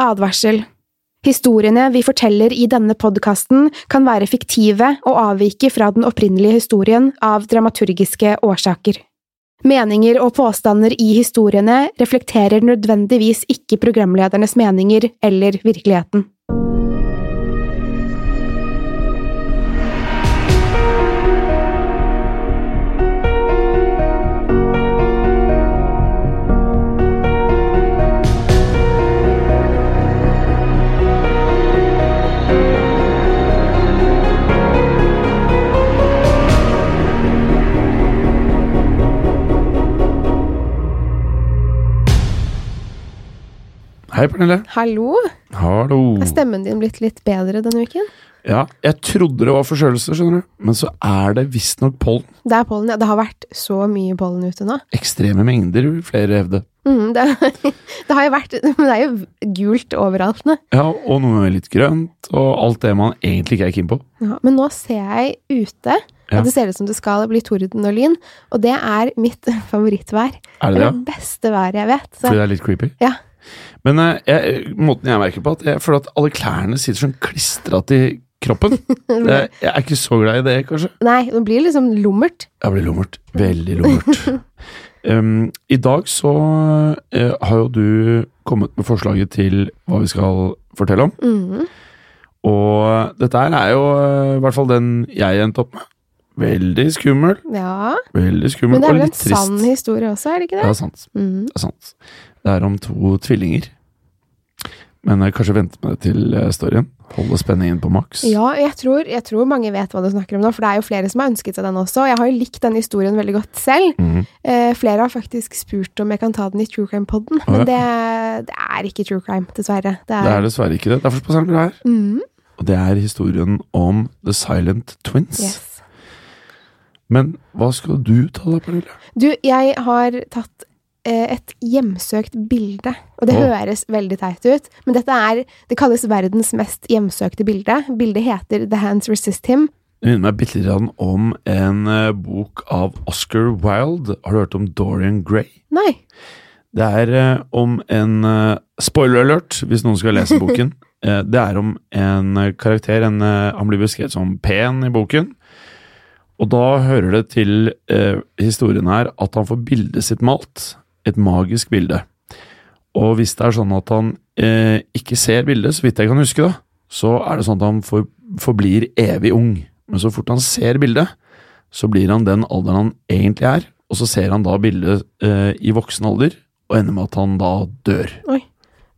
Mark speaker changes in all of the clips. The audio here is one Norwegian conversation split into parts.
Speaker 1: Advarsel. Historiene vi forteller i denne podkasten kan være fiktive og avvike fra den opprinnelige historien av dramaturgiske årsaker. Meninger og påstander i historiene reflekterer nødvendigvis ikke programledernes meninger eller virkeligheten.
Speaker 2: Hei, Pernille.
Speaker 1: Hallo!
Speaker 2: Hallo.
Speaker 1: Er stemmen din blitt litt bedre denne uken?
Speaker 2: Ja, jeg trodde det var forkjølelse, skjønner du, men så er det visstnok pollen.
Speaker 1: Det er pollen, ja. Det har vært så mye pollen ute nå.
Speaker 2: Ekstreme mengder, vil flere hevde.
Speaker 1: Mm, det, det har jo vært Men det er jo gult overalt nå.
Speaker 2: Ja, og noe litt grønt, og alt det man egentlig ikke er keen på.
Speaker 1: Ja, men nå ser jeg ute
Speaker 2: Ja.
Speaker 1: det ser ut som det skal bli torden og lyn, og det er mitt favorittvær.
Speaker 2: Er
Speaker 1: Det
Speaker 2: det, det
Speaker 1: beste været jeg vet.
Speaker 2: Så. Fordi det er litt creepy?
Speaker 1: ja.
Speaker 2: Men eh, jeg, måten jeg merker på, at jeg føler at alle klærne sitter sånn klistra til kroppen. Jeg, jeg er ikke så glad i det, kanskje.
Speaker 1: Nei, det blir liksom lummert.
Speaker 2: Jeg blir lummert. Veldig lummert. um, I dag så uh, har jo du kommet med forslaget til hva vi skal fortelle om.
Speaker 1: Mhm.
Speaker 2: Og dette her er jo uh, i hvert fall den jeg endte opp med. Veldig skummel.
Speaker 1: Ja.
Speaker 2: Veldig skummel
Speaker 1: Men det er
Speaker 2: og
Speaker 1: vel en sann historie også, er det ikke
Speaker 2: Ja,
Speaker 1: det?
Speaker 2: Mm
Speaker 1: -hmm.
Speaker 2: Det er sant. Det er om to tvillinger. Men jeg kanskje vente med det til eh, storyen. Holde spenningen på maks.
Speaker 1: Ja, jeg tror, jeg tror mange vet hva du snakker om nå, for det er jo flere som har ønsket seg den også. Jeg har jo likt den historien veldig godt selv.
Speaker 2: Mhm.
Speaker 1: Eh, flere har faktisk spurt om jeg kan ta den i True Crime-podden,
Speaker 2: Å,
Speaker 1: men det, det er ikke True Crime, dessverre. Det
Speaker 2: Det er dessverre ikke det. Derfor passer det her.
Speaker 1: Mhm.
Speaker 2: Og det er historien om The Silent Twins.
Speaker 1: Yes.
Speaker 2: Men hva skal du ta da, Pernille?
Speaker 1: Du, jeg har tatt et hjemsøkt bilde, og det
Speaker 2: oh.
Speaker 1: høres veldig teit ut, men dette er Det kalles verdens mest hjemsøkte bilde. Bildet heter The Hands Resist Him.
Speaker 2: Det minner meg bitte litt om en eh, bok av Oscar Wilde. Har du hørt om Dorian Gray?
Speaker 1: Nei.
Speaker 2: Det er eh, om en eh, Spoiler alert, hvis noen skal lese boken. Eh, det er om en eh, karakter. En, eh, han blir beskrevet som pen i boken. Og da hører det til eh, historien her at han får bildet sitt malt. Et magisk bilde. Og hvis det er sånn at han eh, ikke ser bildet, så vidt jeg kan huske, da, så er det sånn at han for, forblir evig ung. Men så fort han ser bildet, så blir han den alderen han egentlig er, og så ser han da bildet eh, i voksen alder, og ender med at han da dør.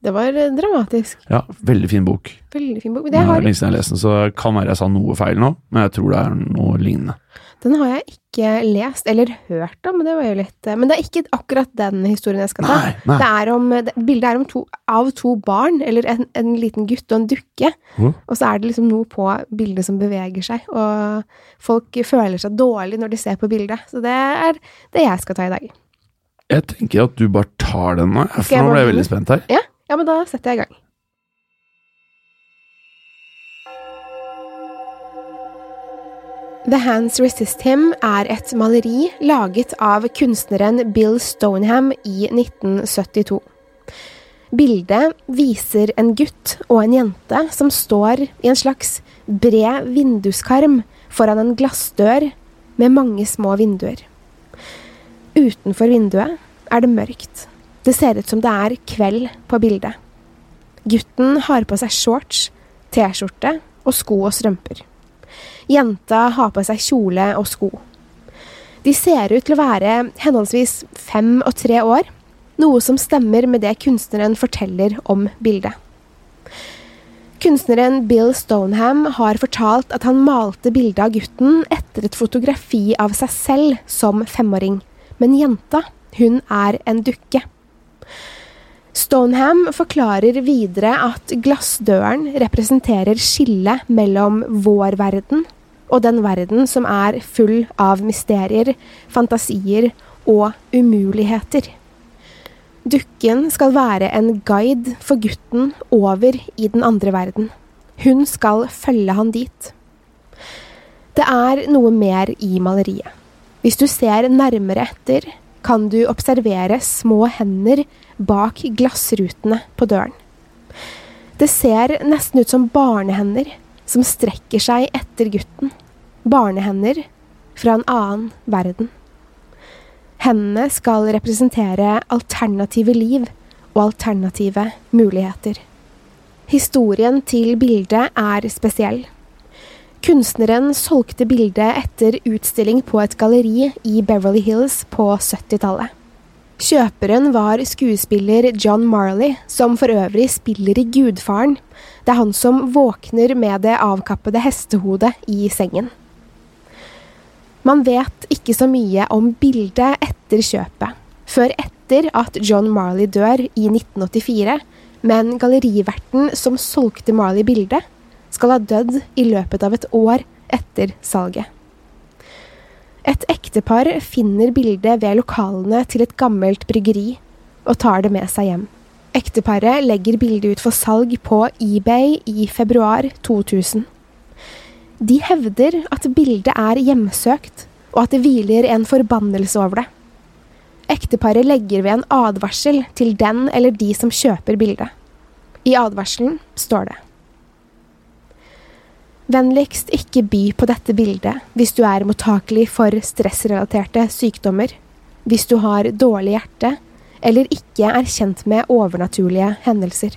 Speaker 1: Det var eh, dramatisk.
Speaker 2: Ja, veldig fin bok.
Speaker 1: Veldig fin bok. Men
Speaker 2: Det
Speaker 1: har,
Speaker 2: lenge siden jeg har lest den, så det kan være jeg sa noe feil nå, men jeg tror det er noe lignende.
Speaker 1: den har jeg ikke lest, eller hørt om, men det var jo litt eh, Men det er ikke akkurat den historien jeg skal ta.
Speaker 2: Nei, nei.
Speaker 1: Det er om, det, bildet er om to, av to barn, eller en, en liten gutt og en dukke.
Speaker 2: Mm.
Speaker 1: Og så er det liksom noe på bildet som beveger seg, og folk føler seg dårlig når de ser på bildet. Så det er det jeg skal ta i dag.
Speaker 2: Jeg tenker at du bare tar den nå, for nå ble jeg veldig spent her.
Speaker 1: Ja, ja men da setter jeg i gang. The Hands Resist Him er et maleri laget av kunstneren Bill Stoneham i 1972. Bildet viser en gutt og en jente som står i en slags bred vinduskarm foran en glassdør med mange små vinduer. Utenfor vinduet er det mørkt. Det ser ut som det er kveld på bildet. Gutten har på seg shorts, T-skjorte og sko og strømper. Jenta har på seg kjole og sko. De ser ut til å være henholdsvis fem og tre år, noe som stemmer med det kunstneren forteller om bildet. Kunstneren Bill Stoneham har fortalt at han malte bildet av gutten etter et fotografi av seg selv som femåring, men jenta, hun er en dukke. Stoneham forklarer videre at glassdøren representerer skillet mellom vår verden og den verden som er full av mysterier, fantasier og umuligheter. Dukken skal være en guide for gutten over i den andre verden. Hun skal følge han dit. Det er noe mer i maleriet. Hvis du ser nærmere etter, kan du observere små hender bak glassrutene på døren. Det ser nesten ut som barnehender som strekker seg etter gutten. Barnehender fra en annen verden. Hendene skal representere alternative liv og alternative muligheter. Historien til bildet er spesiell. Kunstneren solgte bildet etter utstilling på et galleri i Beverly Hills på 70-tallet. Kjøperen var skuespiller John Marley, som for øvrig spiller i Gudfaren. Det er han som våkner med det avkappede hestehodet i sengen. Man vet ikke så mye om bildet etter kjøpet, før etter at John Marley dør i 1984, men galleriverten som solgte Marley bildet, skal ha dødd i løpet av et år etter salget. Et ektepar finner bildet ved lokalene til et gammelt bryggeri og tar det med seg hjem. Ekteparet legger bildet ut for salg på eBay i februar 2000. De hevder at bildet er hjemsøkt, og at det hviler en forbannelse over det. Ekteparet legger ved en advarsel til den eller de som kjøper bildet. I advarselen står det Vennligst ikke by på dette bildet hvis du er mottakelig for stressrelaterte sykdommer, hvis du har dårlig hjerte eller ikke er kjent med overnaturlige hendelser.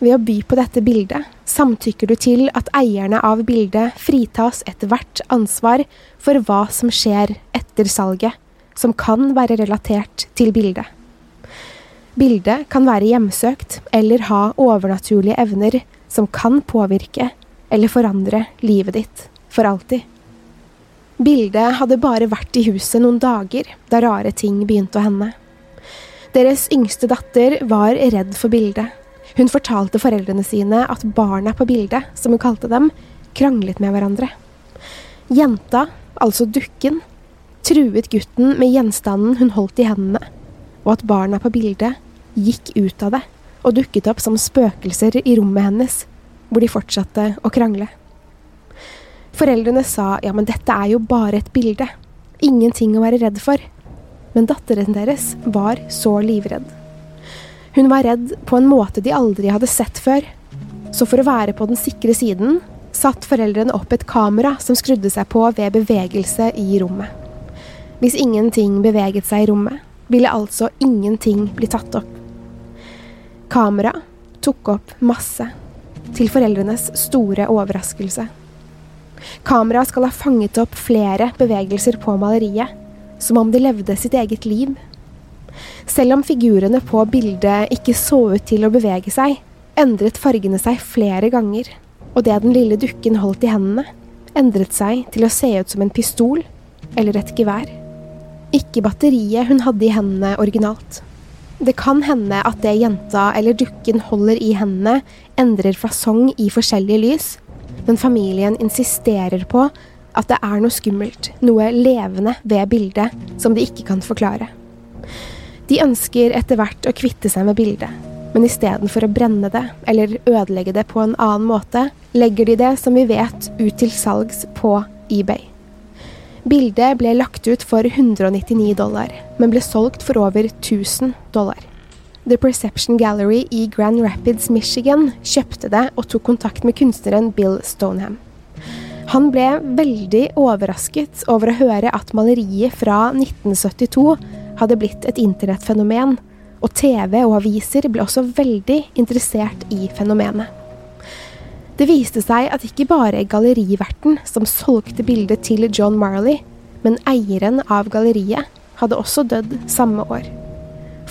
Speaker 1: Ved å by på dette bildet samtykker du til at eierne av bildet fritas ethvert ansvar for hva som skjer etter salget, som kan være relatert til bildet. Bildet kan være hjemsøkt eller ha overnaturlige evner som kan påvirke eller forandre livet ditt for alltid. Bildet hadde bare vært i huset noen dager da rare ting begynte å hende. Deres yngste datter var redd for bildet hun fortalte foreldrene sine at barna på bildet, som hun kalte dem, kranglet med hverandre. Jenta, altså dukken, truet gutten med gjenstanden hun holdt i hendene, og at barna på bildet gikk ut av det og dukket opp som spøkelser i rommet hennes, hvor de fortsatte å krangle. Foreldrene sa ja, men dette er jo bare et bilde, ingenting å være redd for, men datteren deres var så livredd. Hun var redd på en måte de aldri hadde sett før. Så for å være på den sikre siden satt foreldrene opp et kamera som skrudde seg på ved bevegelse i rommet. Hvis ingenting beveget seg i rommet, ville altså ingenting bli tatt opp. Kamera tok opp masse, til foreldrenes store overraskelse. Kameraet skal ha fanget opp flere bevegelser på maleriet, som om de levde sitt eget liv selv om figurene på bildet ikke så ut til å bevege seg, endret fargene seg flere ganger, og det den lille dukken holdt i hendene, endret seg til å se ut som en pistol eller et gevær. Ikke batteriet hun hadde i hendene originalt. Det kan hende at det jenta eller dukken holder i hendene, endrer fasong i forskjellige lys, men familien insisterer på at det er noe skummelt, noe levende ved bildet som de ikke kan forklare. De ønsker etter hvert å kvitte seg med bildet, men istedenfor å brenne det eller ødelegge det på en annen måte, legger de det, som vi vet, ut til salgs på eBay. Bildet ble lagt ut for 199 dollar, men ble solgt for over 1000 dollar. The Perception Gallery i Grand Rapids, Michigan kjøpte det og tok kontakt med kunstneren Bill Stoneham. Han ble veldig overrasket over å høre at maleriet fra 1972 hadde blitt et internettfenomen, og TV og aviser ble også veldig interessert i fenomenet. Det viste seg at ikke bare galleriverten som solgte bildet til John Marley, men eieren av galleriet hadde også dødd samme år.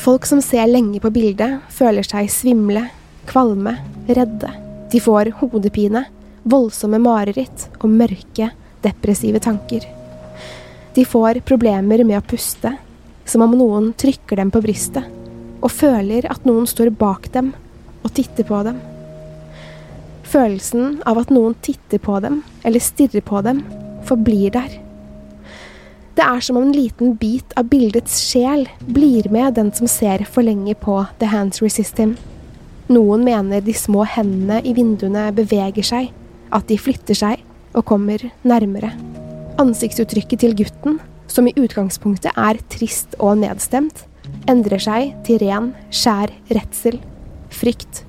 Speaker 1: Folk som ser lenge på bildet, føler seg svimle, kvalme, redde. De får hodepine, voldsomme mareritt og mørke, depressive tanker. De får problemer med å puste, som om noen trykker dem på brystet, og føler at noen står bak dem og titter på dem. Følelsen av at noen titter på dem eller stirrer på dem, forblir der. Det er som om en liten bit av bildets sjel blir med den som ser for lenge på The Hands Resist Noen mener de små hendene i vinduene beveger seg, at de flytter seg og kommer nærmere. Ansiktsuttrykket til gutten som i utgangspunktet er trist og nedstemt, endrer seg til ren, skjær redsel, frykt,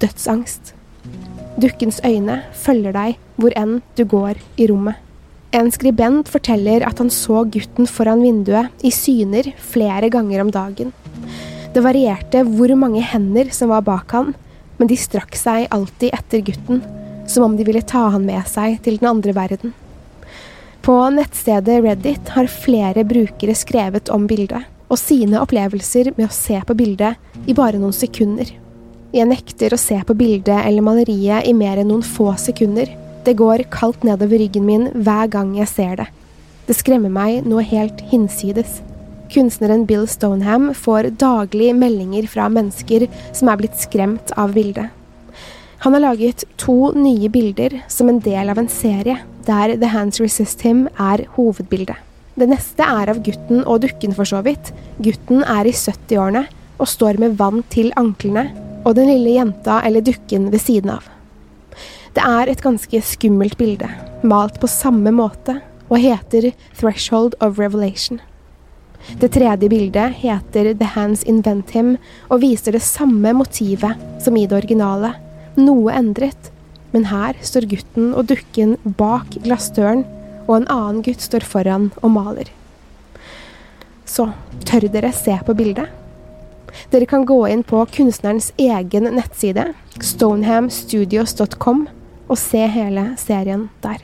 Speaker 1: dødsangst. Dukkens øyne følger deg hvor enn du går i rommet. En skribent forteller at han så gutten foran vinduet i syner flere ganger om dagen. Det varierte hvor mange hender som var bak han, men de strakk seg alltid etter gutten, som om de ville ta han med seg til den andre verden. På nettstedet Reddit har flere brukere skrevet om bildet, og sine opplevelser med å se på bildet i bare noen sekunder. Jeg nekter å se på bildet eller maleriet i mer enn noen få sekunder. Det går kaldt nedover ryggen min hver gang jeg ser det. Det skremmer meg noe helt hinsides. Kunstneren Bill Stoneham får daglig meldinger fra mennesker som er blitt skremt av bildet. Han har laget to nye bilder som en del av en serie, der The Hands Resist Him er hovedbildet. Det neste er av gutten og dukken, for så vidt. Gutten er i 70-årene og står med vann til anklene og den lille jenta eller dukken ved siden av. Det er et ganske skummelt bilde, malt på samme måte, og heter Threshold of Revelation. Det tredje bildet heter The Hands Invent Him og viser det samme motivet som i det originale, noe endret, men her står gutten og dukken bak glassdøren, og en annen gutt står foran og maler. Så tør dere se på bildet? Dere kan gå inn på kunstnerens egen nettside, stonehamstudios.com, og se hele serien der.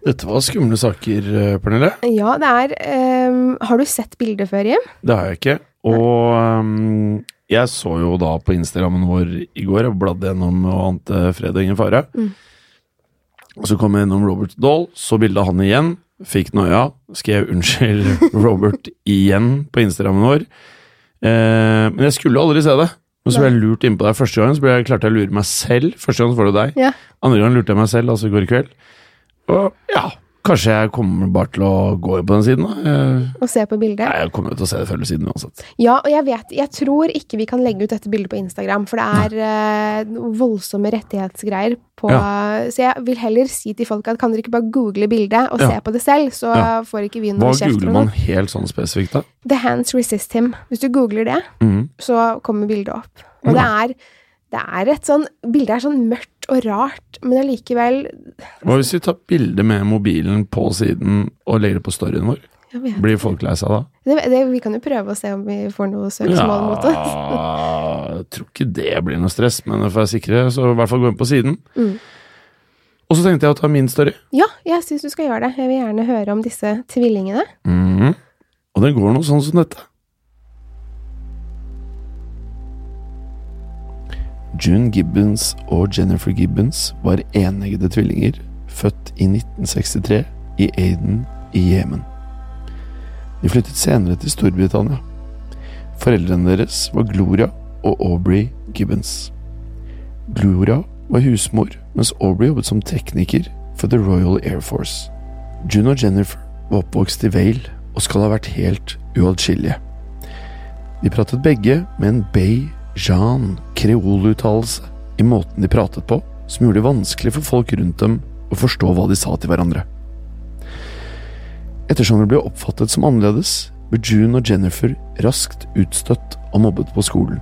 Speaker 2: Dette var skumle saker, eh, Pernille.
Speaker 1: Ja, det er um, Har du sett bildet før, Jim?
Speaker 2: Det har jeg ikke. Og um, jeg så jo da på Instagrammen vår i går, jeg bladde gjennom og ante fred og ingen fare. Mm. Og så kom jeg innom Robert Dahl, så bildet av han igjen. Fikk noia. Skrev unnskyld, Robert, igjen på Instagrammen vår. Eh, men jeg skulle aldri se det. Men så ble jeg lurt innpå deg første gangen. så ble jeg klarte jeg å lure meg selv. Første gang var det deg.
Speaker 1: Ja.
Speaker 2: Andre gang lurte jeg meg selv, altså i går kveld. Og ja, Kanskje jeg kommer bare til å gå inn på den siden, da.
Speaker 1: Og se på bildet?
Speaker 2: Nei, jeg kommer jo til å se det følge siden uansett.
Speaker 1: Ja, og jeg vet Jeg tror ikke vi kan legge ut dette bildet på Instagram, for det er uh, voldsomme rettighetsgreier på ja. Så jeg vil heller si til folk at kan dere ikke bare google bildet og ja. se på det selv, så ja. får ikke vi noe
Speaker 2: kjeft. Hva googler man helt sånn spesifikt, da?
Speaker 1: The Hands Resist Him. Hvis du googler det, mm. så kommer bildet opp. Og det er det er et sånn Bildet er sånn mørkt og rart, men allikevel
Speaker 2: Hva hvis vi tar bilde med mobilen på siden og legger det på storyen vår? Blir folk lei seg da?
Speaker 1: Det, det, vi kan jo prøve å se om vi får noe søksmål ja, mot oss.
Speaker 2: jeg tror ikke det blir noe stress, men for å være sikre, så i hvert fall gå inn på siden. Mm. Og så tenkte jeg å ta min story.
Speaker 1: Ja, jeg syns du skal gjøre det. Jeg vil gjerne høre om disse tvillingene.
Speaker 2: Mm. Og den går noe sånn som dette. June Gibbons og Jennifer Gibbons var eneggede tvillinger, født i 1963 i Aden i Jemen. De flyttet senere til Storbritannia. Foreldrene deres var Gloria og Aubrey Gibbons. Gloria var husmor, mens Aubrey jobbet som tekniker for The Royal Air Force. June og Jennifer var oppvokst i Vale og skal ha vært helt uatskillelige. De pratet begge med en bay Jean kreoluttalelse i måten de pratet på, som gjorde det vanskelig for folk rundt dem å forstå hva de sa til hverandre. Ettersom det ble oppfattet som annerledes, ble June og Jennifer raskt utstøtt og mobbet på skolen.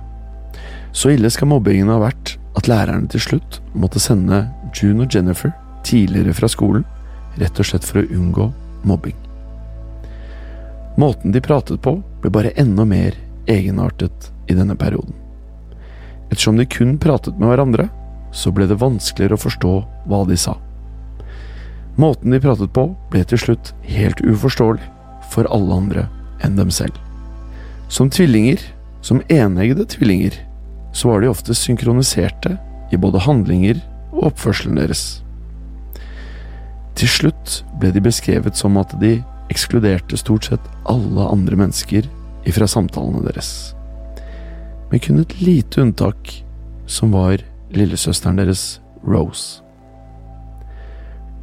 Speaker 2: Så ille skal mobbingen ha vært at lærerne til slutt måtte sende June og Jennifer tidligere fra skolen, rett og slett for å unngå mobbing. Måten de pratet på, ble bare enda mer egenartet i denne perioden. Ettersom de kun pratet med hverandre, så ble det vanskeligere å forstå hva de sa. Måten de pratet på, ble til slutt helt uforståelig for alle andre enn dem selv. Som tvillinger, som eneggede tvillinger, så var de ofte synkroniserte i både handlinger og oppførselen deres. Til slutt ble de beskrevet som at de ekskluderte stort sett alle andre mennesker ifra samtalene deres med kun et lite unntak, som var lillesøsteren deres, Rose.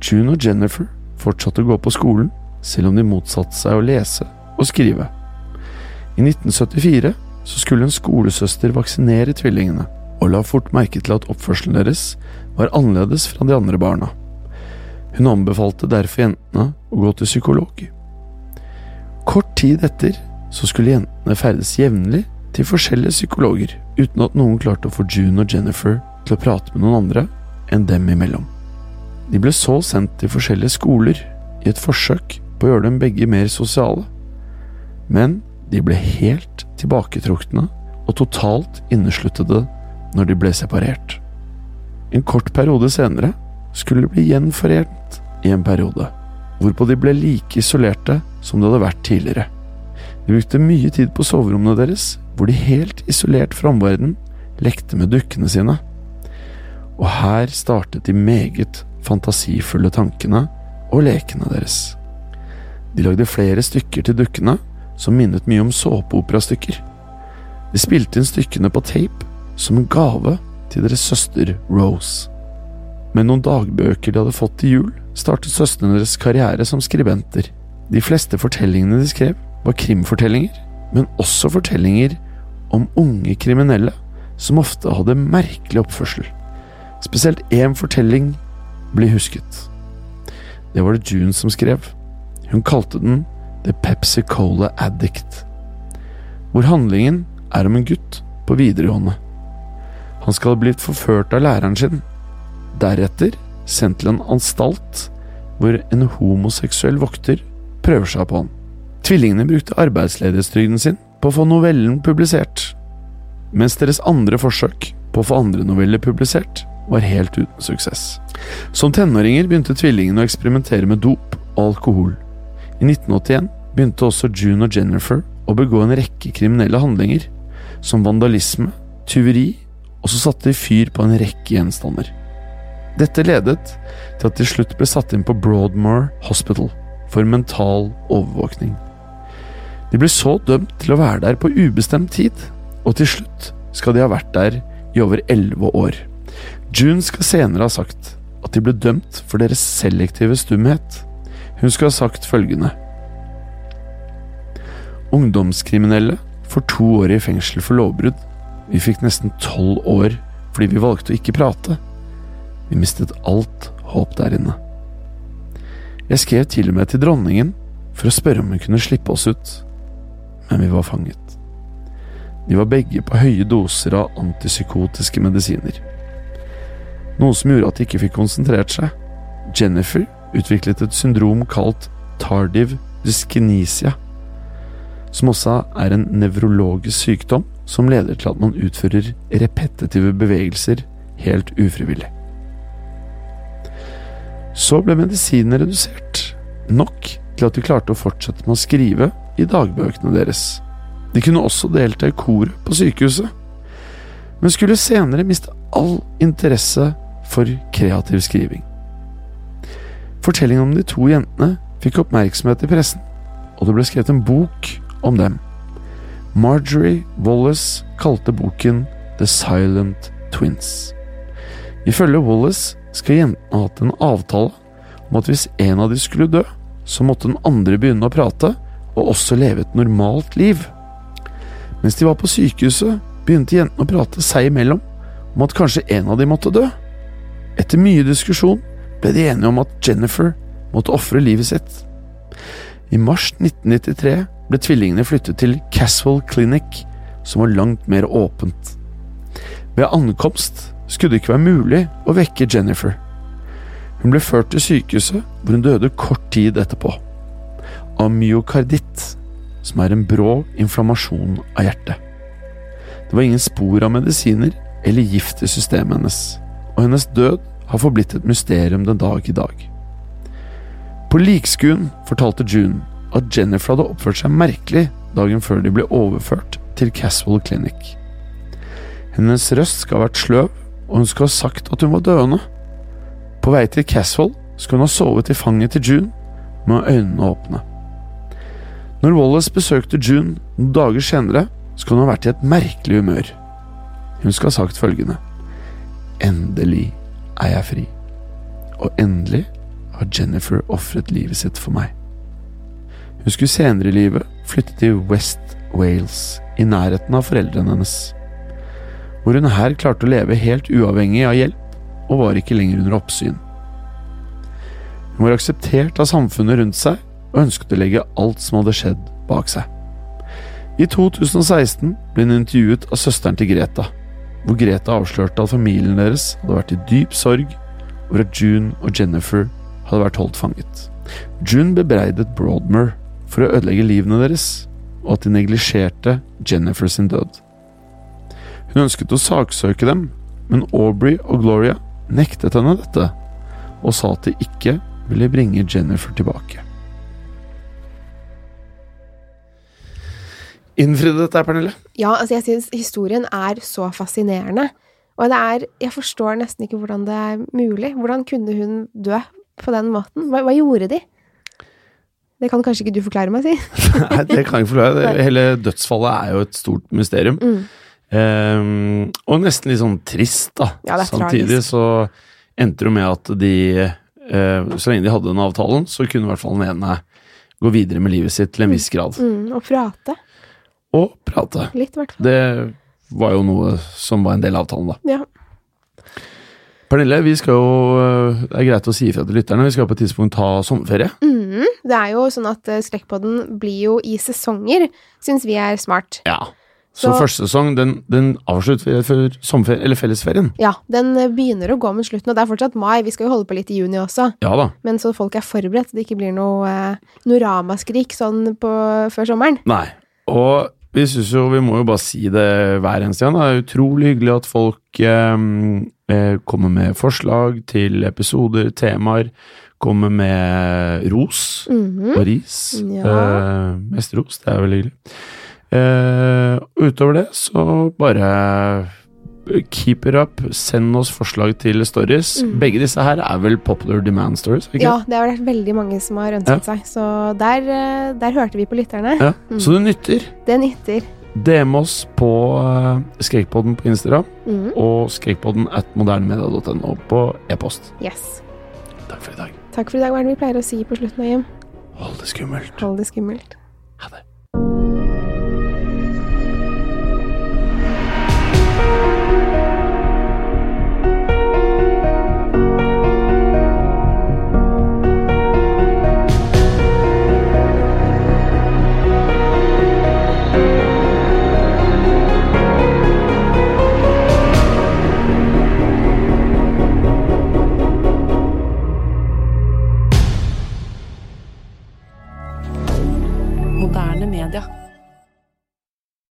Speaker 2: June og Jennifer fortsatte å gå på skolen, selv om de motsatte seg å lese og skrive. I 1974 så skulle en skolesøster vaksinere tvillingene, og la fort merke til at oppførselen deres var annerledes fra de andre barna. Hun anbefalte derfor jentene å gå til psykolog. Kort tid etter så skulle jentene ferdes jevnlig til forskjellige psykologer uten at noen klarte å få June og Jennifer til å prate med noen andre enn dem imellom. De ble så sendt til forskjellige skoler i et forsøk på å gjøre dem begge mer sosiale, men de ble helt tilbaketrukne og totalt innesluttede når de ble separert. En kort periode senere skulle de bli gjenforent i en periode, hvorpå de ble like isolerte som det hadde vært tidligere. De brukte mye tid på soverommene deres, hvor de helt isolert fra omverdenen lekte med dukkene sine. Og her startet de meget fantasifulle tankene og lekene deres. De lagde flere stykker til dukkene som minnet mye om såpeoperastykker. De spilte inn stykkene på tape som en gave til deres søster Rose. Med noen dagbøker de hadde fått til jul, startet søstrene deres karriere som skribenter. De fleste fortellingene de skrev, var krimfortellinger, men også fortellinger om unge kriminelle som ofte hadde merkelig oppførsel. Spesielt én fortelling blir husket. Det var det June som skrev. Hun kalte den The Pepsi Cola Addict, hvor handlingen er om en gutt på videregående. Han skal ha blitt forført av læreren sin, deretter sendt til en anstalt hvor en homoseksuell vokter prøver seg på han. Tvillingene brukte arbeidsledighetstrygden sin på å få novellen publisert, mens deres andre forsøk på å få andre noveller publisert var helt uten suksess. Som tenåringer begynte tvillingene å eksperimentere med dop og alkohol. I 1981 begynte også June og Jennifer å begå en rekke kriminelle handlinger, som vandalisme, tyveri, og så satte de fyr på en rekke gjenstander. Dette ledet til at de slutt ble satt inn på Broadmoor Hospital for mental overvåkning. De ble så dømt til å være der på ubestemt tid, og til slutt skal de ha vært der i over elleve år. June skal senere ha sagt at de ble dømt for deres selektive stumhet. Hun skal ha sagt følgende Ungdomskriminelle får to år i fengsel for lovbrudd. Vi fikk nesten tolv år fordi vi valgte å ikke prate. Vi mistet alt håp der inne. Jeg skrev til og med til dronningen for å spørre om hun kunne slippe oss ut, men vi var fanget. De var begge på høye doser av antipsykotiske medisiner. Noe som gjorde at de ikke fikk konsentrert seg. Jennifer utviklet et syndrom kalt tardiv dyskinesia, som også er en nevrologisk sykdom som leder til at man utfører repetitive bevegelser helt ufrivillig. Så ble medisinene redusert, nok til at de klarte å fortsette med å skrive i dagbøkene deres. De kunne også delta i koret på sykehuset, men skulle senere miste all interesse for kreativ skriving. Fortellingen om de to jentene fikk oppmerksomhet i pressen, og det ble skrevet en bok om dem. Marjorie Wallace kalte boken The Silent Twins. Ifølge Wallace skal jentene ha hatt en avtale om at hvis en av de skulle dø, så måtte den andre begynne å prate og også leve et normalt liv. Mens de var på sykehuset, begynte jentene å prate seg imellom om at kanskje en av dem måtte dø. Etter mye diskusjon ble de enige om at Jennifer måtte ofre livet sitt. I mars 1993 ble tvillingene flyttet til Caswell Clinic, som var langt mer åpent. Ved ankomst skulle det ikke være mulig å vekke Jennifer. Hun ble ført til sykehuset, hvor hun døde kort tid etterpå. Av myokarditt, som er en brå inflammasjon av hjertet. Det var ingen spor av medisiner eller gift i systemet hennes, og hennes død har forblitt et mysterium den dag i dag. På likskuen fortalte June at Jennifer hadde oppført seg merkelig dagen før de ble overført til Caswell Clinic. Hennes røst skal ha vært sløv, og hun skal ha sagt at hun var døende. På vei til Caswell skal hun ha sovet i fanget til June med øynene åpne. Når Wallace besøkte June noen dager senere, skulle hun ha vært i et merkelig humør. Hun skal ha sagt følgende Endelig er jeg fri. Og endelig har Jennifer ofret livet sitt for meg. Hun skulle senere i livet flytte til West Wales, i nærheten av foreldrene hennes, hvor hun her klarte å leve helt uavhengig av hjelp, og var ikke lenger under oppsyn. Hun var akseptert av samfunnet rundt seg, og ønsket å legge alt som hadde skjedd, bak seg. I 2016 ble hun intervjuet av søsteren til Greta, hvor Greta avslørte at familien deres hadde vært i dyp sorg over at June og Jennifer hadde vært holdt fanget. June bebreidet Broadmer for å ødelegge livene deres, og at de neglisjerte Jennifer sin død. Hun ønsket å saksøke dem, men Aubrey og Gloria nektet henne dette, og sa at de ikke ville bringe Jennifer tilbake. Innfridde dette, Pernille?
Speaker 1: Ja, altså jeg syns historien er så fascinerende. Og det er Jeg forstår nesten ikke hvordan det er mulig. Hvordan kunne hun dø på den måten? Hva, hva gjorde de? Det kan kanskje ikke du forklare meg, si?
Speaker 2: Nei, det kan jeg ikke forklare. Hele dødsfallet er jo et stort mysterium.
Speaker 1: Mm.
Speaker 2: Um, og nesten litt sånn trist, da.
Speaker 1: Ja,
Speaker 2: Samtidig
Speaker 1: tragisk.
Speaker 2: så endte det med at de uh, Så lenge de hadde den avtalen, så kunne i hvert fall den ene gå videre med livet sitt til en viss grad.
Speaker 1: Mm, og prate.
Speaker 2: Og prate.
Speaker 1: Litt, i.
Speaker 2: Det var jo noe som var en del av avtalen, da.
Speaker 1: Ja.
Speaker 2: Pernille, vi skal jo eh, Det er greit å si ifra til lytterne. Vi skal på et tidspunkt ta sommerferie.
Speaker 1: Mm, det er jo sånn at eh, Skrekkpodden blir jo i sesonger, syns vi er smart.
Speaker 2: Ja. Så,
Speaker 1: Så-
Speaker 2: første sesong, den, den avslutter før fellesferien.
Speaker 1: Ja, den eh, begynner å gå mot slutten, og det er fortsatt mai. Vi skal jo holde på litt i juni også.
Speaker 2: Ja da.
Speaker 1: Men så folk er forberedt, så det ikke blir noe, noe ramaskrik sånn på, før sommeren.
Speaker 2: Nei. Og vi syns jo Vi må jo bare si det hver eneste gang. Det er utrolig hyggelig at folk eh, eh, kommer med forslag til episoder, temaer. Kommer med ros
Speaker 1: Mhm.
Speaker 2: og ris.
Speaker 1: Ja.
Speaker 2: Eh, mest ros, det er veldig hyggelig. Eh, utover det, så bare keep it up. Send oss forslag til stories.
Speaker 1: Mm.
Speaker 2: Begge disse her er vel popular demand stories? ikke?
Speaker 1: Ja, det har vært veldig mange som har ønsket seg, så der, eh, der hørte vi på lytterne.
Speaker 2: Ja,
Speaker 1: Mm.
Speaker 2: Så det nytter.
Speaker 1: Det nytter.
Speaker 2: DM oss på uh, Skrekkpodden på Instagram
Speaker 1: mm.
Speaker 2: og skrekkpodden at modernemedia.no på e-post.
Speaker 1: Yes.
Speaker 2: Takk for i dag.
Speaker 1: Takk for i dag. Hva er det vi pleier å si på slutten av hjem?
Speaker 2: Hold det skummelt.
Speaker 1: Hold det skummelt.